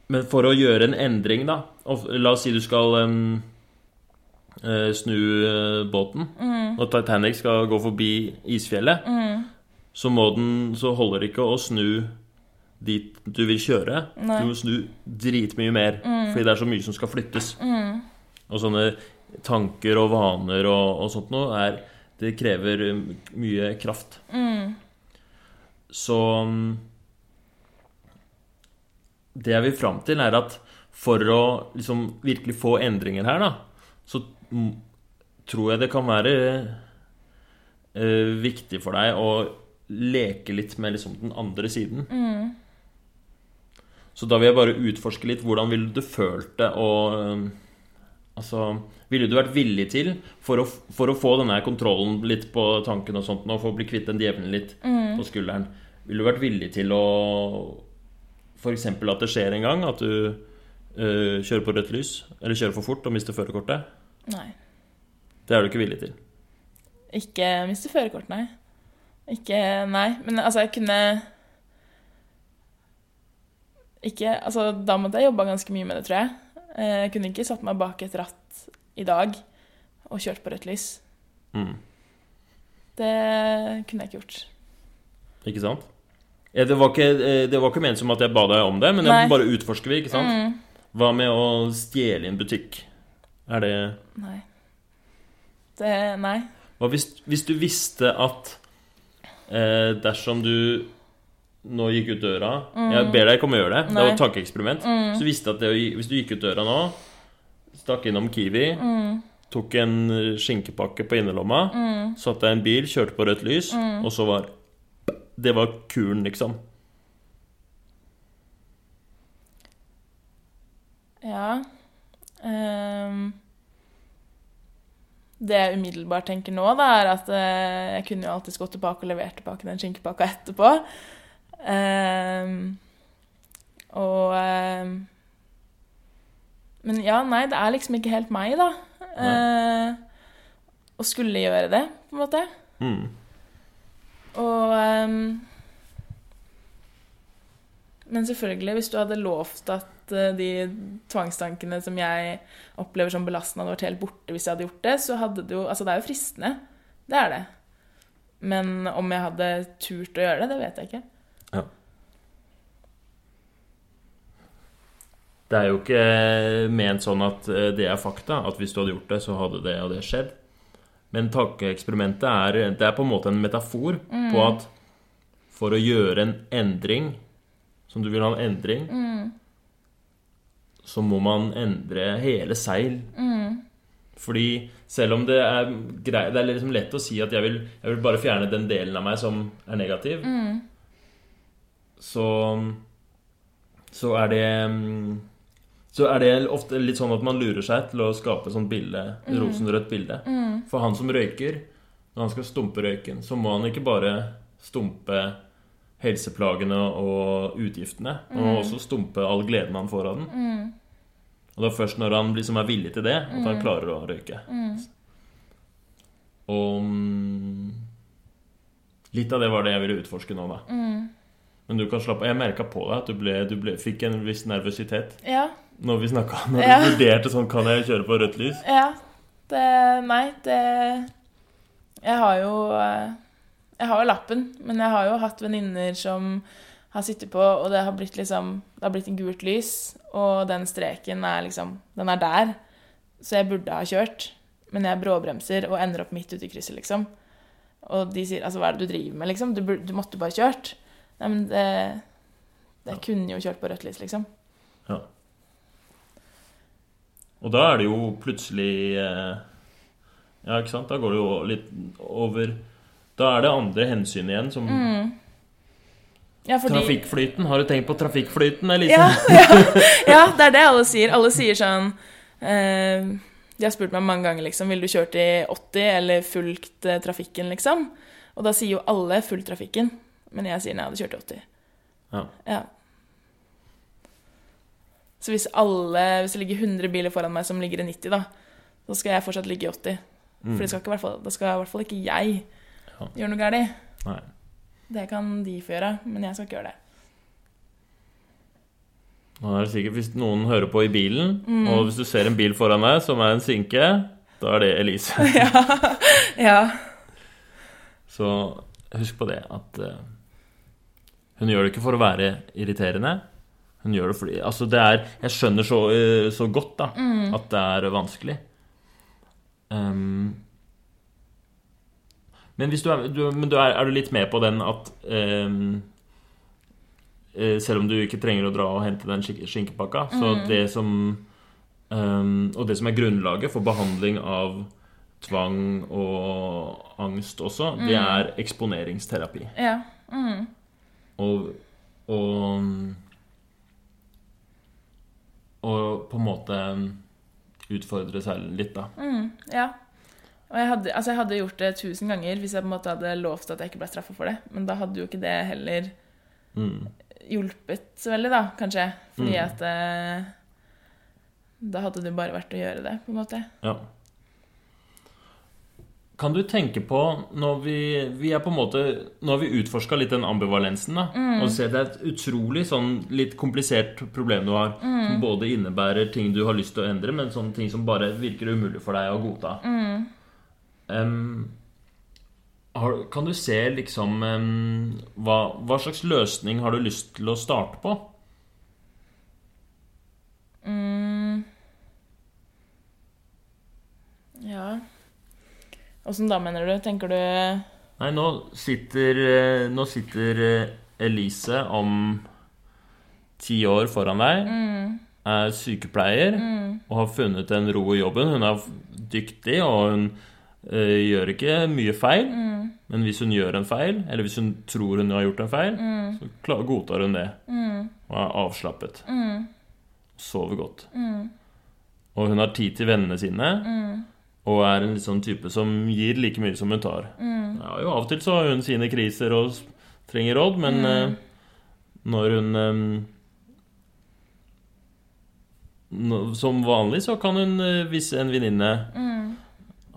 Men for å gjøre en endring, da og La oss si du skal um, uh, snu uh, båten, og Titanic skal gå forbi isfjellet, så, må den, så holder det ikke å snu dit du vil kjøre. Nei. Du må snu dritmye mer, fordi det er så mye som skal flyttes. Og sånne tanker og vaner og, og sånt noe er Det krever mye kraft. Så um, Det jeg vil fram til, er at for å liksom virkelig få endringer her, da, så mm, tror jeg det kan være eh, viktig for deg å leke litt med liksom den andre siden. Så da vil jeg bare utforske litt hvordan ville du følt det å øhm, Altså, ville du vært villig til, for å, for å få denne kontrollen litt på tanken og sånt, og for å bli kvitt den djevelen litt på skulderen, ville du vært villig til å F.eks. at det skjer en gang, at du uh, kjører på rødt lys, eller kjører for fort og mister førerkortet? Nei. Det er du ikke villig til. Ikke miste førerkort, nei. Ikke Nei. Men altså, jeg kunne Ikke Altså, da måtte jeg jobba ganske mye med det, tror jeg. Eh, Jeg kunne ikke satt meg bak et ratt i dag og kjørt på rødt lys. Mm. Det kunne jeg ikke gjort. Ikke sant? Ja, det, var ikke, eh, det var ikke ment som at jeg ba deg om det, men Nei. jeg bare utforsker vi, ikke sant? Hva med å stjele i en butikk? Er det Nei. Det Nei. Hva hvis, hvis du visste at eh, dersom du nå gikk ut døra Jeg ber deg ikke om å gjøre det, det var et tankeeksperiment. Så visste at det, hvis du gikk ut døra nå, stakk innom Kiwi, tok en skinkepakke på innerlomma, satte deg i en bil, kjørte på rødt lys, og så var Det var kuren, liksom. Ja um, Det jeg umiddelbart tenker nå, da, er at uh, jeg kunne jo alltids gått tilbake og levert tilbake den skinkepakka etterpå. Um, og um, Men ja, nei, det er liksom ikke helt meg, da. Uh, å skulle gjøre det, på en måte. Mm. Og um, Men selvfølgelig, hvis du hadde lovt at eh, de tvangstankene som jeg opplever som belastende, hadde vært helt borte hvis jeg hadde gjort det, så hadde det jo Altså, det er jo fristende. Det er det. Men om jeg hadde turt å gjøre det, det vet jeg ikke. Ja. Det er jo ikke ment sånn at eh, det er fakta, at hvis du hadde gjort det, så hadde det og det skjedd. Men tankeeksperimentet er, det er på en måte en metafor på at for å gjøre en endring, som du vil ha en endring, så må man endre hele seg. Fordi selv om det er grei, Det er liksom lett å si at jeg vil, jeg vil bare fjerne den delen av meg som er negativ, så så er det mm, så er det ofte litt sånn at man lurer seg til å skape sånn bilde, rosenrødt bilde. For han som røyker, når han skal stumpe røyken, så må han ikke bare stumpe helseplagene og utgiftene. Han må også stumpe all gleden han får av den. Og det er først når han liksom er villig til det, at han klarer å røyke. Og mm, litt av det var det jeg ville utforske nå, da. Men du kan slappe av. Jeg merka på deg at du, ble, du ble, fikk en viss nervøsitet Ja. når vi snakka. Når Ja. du vurderte sånn Kan jeg kjøre på rødt lys? Ja. Det Nei, det Jeg har jo eh, Jeg har jo lappen, men jeg har jo hatt venninner som har sittet på, og det har blitt liksom Det har blitt en gult lys, og den streken er liksom Den er der. Så jeg burde ha kjørt, men jeg bråbremser og ender opp midt ute i krysset, liksom. Og de sier 'altså, hva er det du driver med', liksom? Du, burde, du måtte bare kjørt. Nei, men det Jeg kunne jo kjørt på rødt lys, liksom. Ja. Og da er det jo plutselig eh, Ja, ikke sant? Da går det jo litt over Da er det andre hensyn igjen, som Ja, fordi trafikkflyten. Har du tenkt på trafikkflyten, Elise? Ja, *laughs* ja, ja, det er det alle sier. Alle sier sånn eh, De har spurt meg mange ganger liksom, vil du kjørt i 80 eller fulgt eh, trafikken, liksom. Og da sier jo alle fulgt trafikken. Men jeg sier nei, jeg hadde kjørt i 80. Ja. Ja. Så hvis alle, hvis det ligger 100 biler foran meg som ligger i 90, da, så skal jeg fortsatt ligge i 80. For det skal ikke, da skal i hvert fall ikke jeg Ja. gjøre noe galt. Det kan de få gjøre, men jeg skal ikke gjøre det. Nå er det sikkert Hvis noen hører på i bilen, Mm. og hvis du ser en bil foran deg som er en sinke, da er det Elise. *laughs* Ja. Så husk på det at eh, hun gjør det ikke for å være irriterende. Hun gjør det fordi Altså, det er Jeg skjønner så, eh, så godt, da, at det er vanskelig. Um, men du er, du, men du er, er du litt med på den at eh, Selv om du ikke trenger å dra og hente den skink- skinkepakka, så det som um, Og det som er grunnlaget for behandling av tvang og angst også, det er eksponeringsterapi. Ja. Mm. Og, og Og på en måte utfordre seg litt, da. Mm, ja. Og jeg hadde, altså jeg hadde gjort det tusen ganger hvis jeg på en måte hadde lovt at jeg ikke ble straffa for det. Men da hadde jo ikke det heller Mm. hjulpet så veldig, da, kanskje. Fordi Mm. at eh, Da hadde det bare vært å gjøre det, på en måte. Ja. Kan du tenke på når vi, vi er på en måte Nå har vi utforska litt den ambivalensen. da Og ser det er et utrolig sånn litt komplisert problem du har. Som både innebærer ting du har lyst til å endre, men sånne ting som bare virker umulig for deg å godta. Em, har, Kan du se liksom um, hva, hva slags løsning har du lyst til å starte på? Mm. Ja Åssen da, mener du? Tenker du Nei, nå sitter, eh, nå sitter eh, Elise om ti år foran deg, mm, er sykepleier og har funnet en ro i jobben. Hun er dyktig, og hun eh, gjør ikke mye feil. mm, Men hvis hun gjør en feil, eller hvis hun tror hun har gjort en feil, så klar- godtar hun det mm, og er avslappet. mm, Sover godt. mm, Og hun har tid til vennene sine, mm, og er en sånn type som gir like mye som hun tar. mm, Ja, jo, Av og til så har hun sine kriser og trenger råd, men eh, når hun nå- Som vanlig så kan hun, eh, hvis en venninne mm,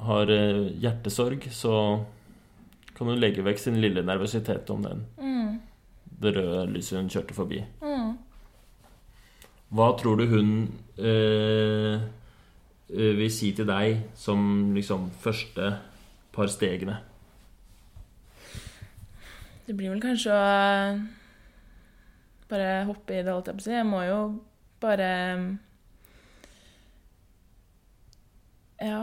har eh, hjertesorg, så kan hun legge vekk sin lille nervøsitet om den mm, det røde lyset hun kjørte forbi. mm. Hva tror du hun eh, vil si til deg som liksom første par stegene? Det blir vel kanskje å eh, bare hoppe i det, holdt jeg på å si. Jeg må jo bare Ja.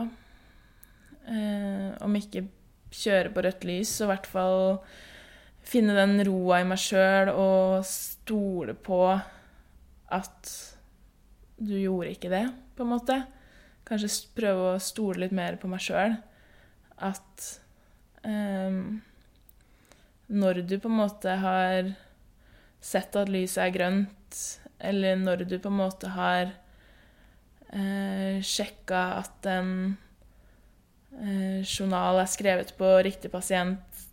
Eh, om ikke kjøre på rødt lys, så i hvert fall finne den roa i meg sjøl og stole på at du gjorde ikke det, på en måte. Kanskje prøve å stole litt mer på meg sjøl. At um, når du på en måte har sett at lyset er grønt, eller når du på en måte har uh, sjekka at en uh, journal er skrevet på riktig pasient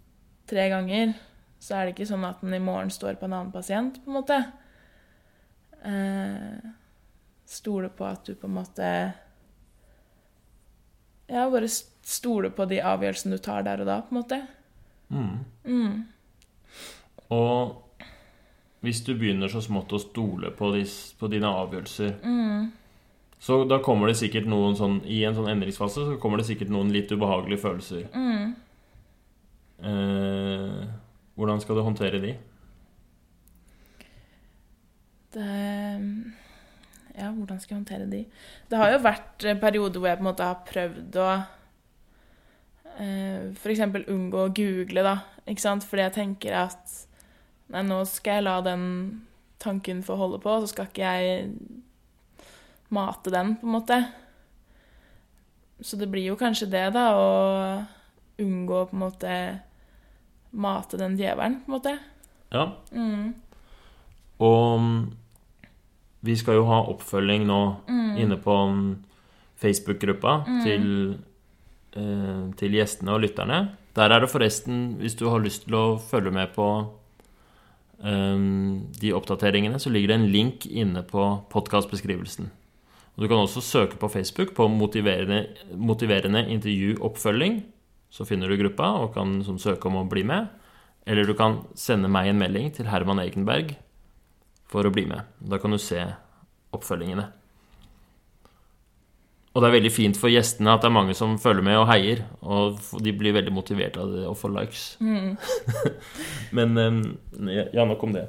tre ganger, så er det ikke sånn at den i morgen står på en annen pasient, på en måte. Uh, stole på at du på en måte Ja, bare stole på de avgjørelsene du tar der og da, på en måte. Mm. Mm. Og hvis du begynner så smått å stole på, dis, på dine avgjørelser, Mm. så da kommer det sikkert noen sånn I en sånn endringsfase så kommer det sikkert noen litt ubehagelige følelser. Mm. Eh, hvordan skal du håndtere de? Det Ja, hvordan skal jeg håndtere de? Det har jo vært eh, perioder hvor jeg på en måte har prøvd å eh, f.eks. unngå å google, da. Ikke sant? Fordi jeg tenker at Nei, nå skal jeg la den tanken få holde på, så skal ikke jeg mate den, på en måte. Så det blir jo kanskje det, da, å unngå på en måte mate den djevelen, på en måte. Ja. Mm. Og vi skal jo ha oppfølging nå Mm. inne på mm, Facebook-gruppa til, eh, til gjestene og lytterne. Der er det forresten, hvis du har lyst til å følge med på eh, de oppdateringene, så ligger det en link inne på podkastbeskrivelsen. Du kan også søke på Facebook på motiverende, motiverende intervjuoppfølging. Så finner du gruppa og kan sånn, søke om å bli med. Eller du kan sende meg en melding til Herman Egenberg for å bli med. Da kan du se oppfølgingene. Og det er veldig fint for gjestene at det er mange som følger med og heier. Og de blir veldig motivert av det å få likes. *laughs* Men eh, Ja, nok om det.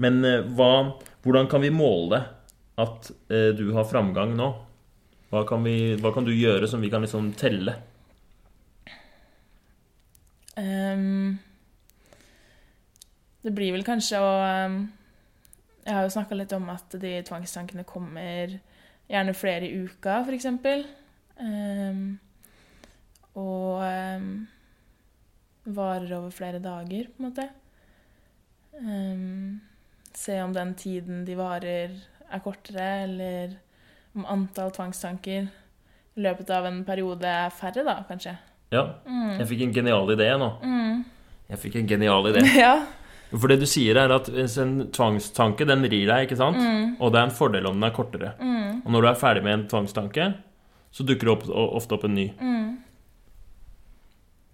Men eh, hva, hvordan kan vi måle at eh, du har framgang nå? Hva kan, vi, hva kan du gjøre som vi kan liksom telle? Um, det blir vel kanskje å ehm, Jeg har jo snakka litt om at de tvangstankene kommer gjerne flere i uka, f.eks. Um, og um, varer over flere dager, på en måte. Um, se om den tiden de varer, er kortere, eller om antall tvangstanker i løpet av en periode er færre, da, kanskje. Ja, jeg fikk en genial idé nå. Mm. Jeg fikk en genial idé. *laughs* ja. For det du sier, er at en tvangstanke, den rir deg, ikke sant? Og det er en fordel om den er kortere. Mm. Og når du er ferdig med en tvangstanke, så dukker det opp, ofte opp en ny. Mm.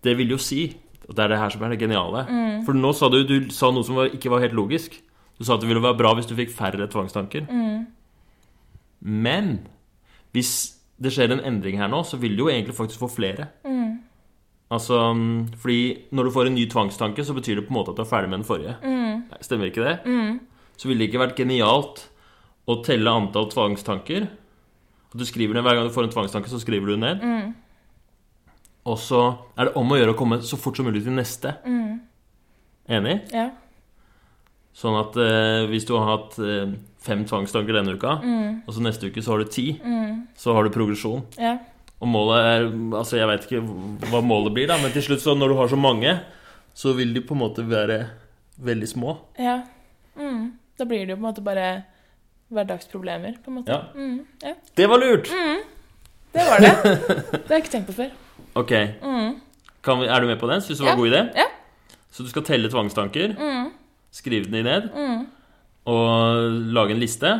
Det vil jo si at det er det her som er det geniale. Mm. For nå sa du, du sa noe som var, ikke var helt logisk. Du sa at det ville være bra hvis du fikk færre tvangstanker. Mm. Men hvis det skjer en endring her nå, så vil du jo egentlig faktisk få flere. Mm. Altså, mm, fordi når du får en ny tvangstanke, så betyr det på en måte at du er ferdig med den forrige. Nei, Stemmer ikke det? Så ville det ikke vært genialt å telle antall tvangstanker. At du skriver ned, Hver gang du får en tvangstanke, så skriver du den ned. Og så er det om å gjøre å komme så fort som mulig til neste. Enig? Ja. Sånn at eh, hvis du har hatt eh, fem tvangstanker denne uka, og så neste uke så har du ti, så har du progresjon. Ja. Og målet er Altså, jeg veit ikke hva målet blir, da, men til slutt, så når du har så mange, så vil de på en måte være veldig små. ja. Mm. Da blir det jo på en måte bare hverdagsproblemer, på en måte. Ja. Mm. ja. Det var lurt! Det var det. Det har jeg ikke tenkt på før. Ok. Kan vi, er du med på den? Syns du det var en Ja. god idé? Ja. Så du skal telle tvangstanker, skrive de ned, og lage en liste.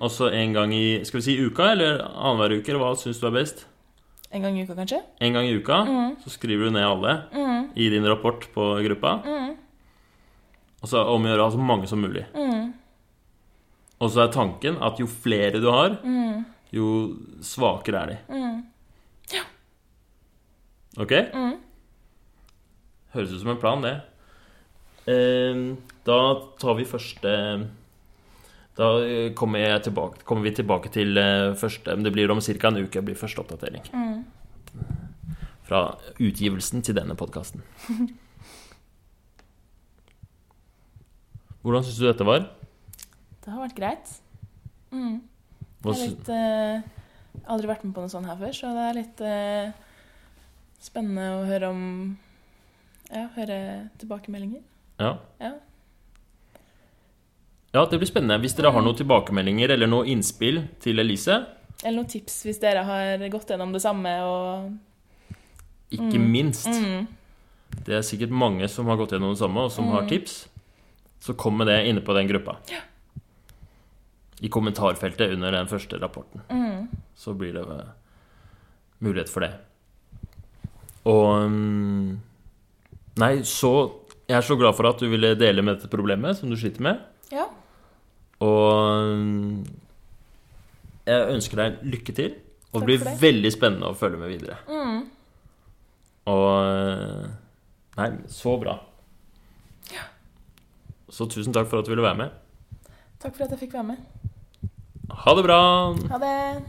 Og så en gang i skal vi si uka, eller annenhver uke, eller hva syns du er best? En gang i uka, kanskje? En gang i uka så skriver du ned alle i din rapport på gruppa. Og så om å gjøre å ha så mange som mulig. Og så er tanken at jo flere du har, jo svakere er de. Ja. Ok? Høres ut som en plan, det. Eh, Da tar vi første Da eh, kommer, tilbake, kommer vi tilbake til eh, første det blir om ca. en uke blir første oppdatering. Fra utgivelsen til denne podkasten. *laughs* Hvordan syns du dette var? Det har vært greit. Mm. Jeg har litt eh, Aldri vært med på noe sånt her før, så det er litt eh, spennende å høre om Ja, høre tilbakemeldinger. ja. Ja. Ja, det blir spennende. Hvis dere har noen tilbakemeldinger eller noe innspill til Elise, Eller noen tips hvis dere har gått gjennom det samme og ikke minst mm. Det er sikkert mange som har gått gjennom det samme, og som har tips. Så kom med det inne på den gruppa. I kommentarfeltet under den første rapporten. Så blir det eh, mulighet for det. Og mm, Nei, så Jeg er så glad for at du ville dele med dette problemet som du sliter med. Ja. Og mm, jeg ønsker deg lykke til. Og det blir det. veldig spennende å følge med videre. Og eh, Nei, så bra. Så tusen takk for at du ville være med. Takk for at jeg fikk være med. Ha det bra! Ha det.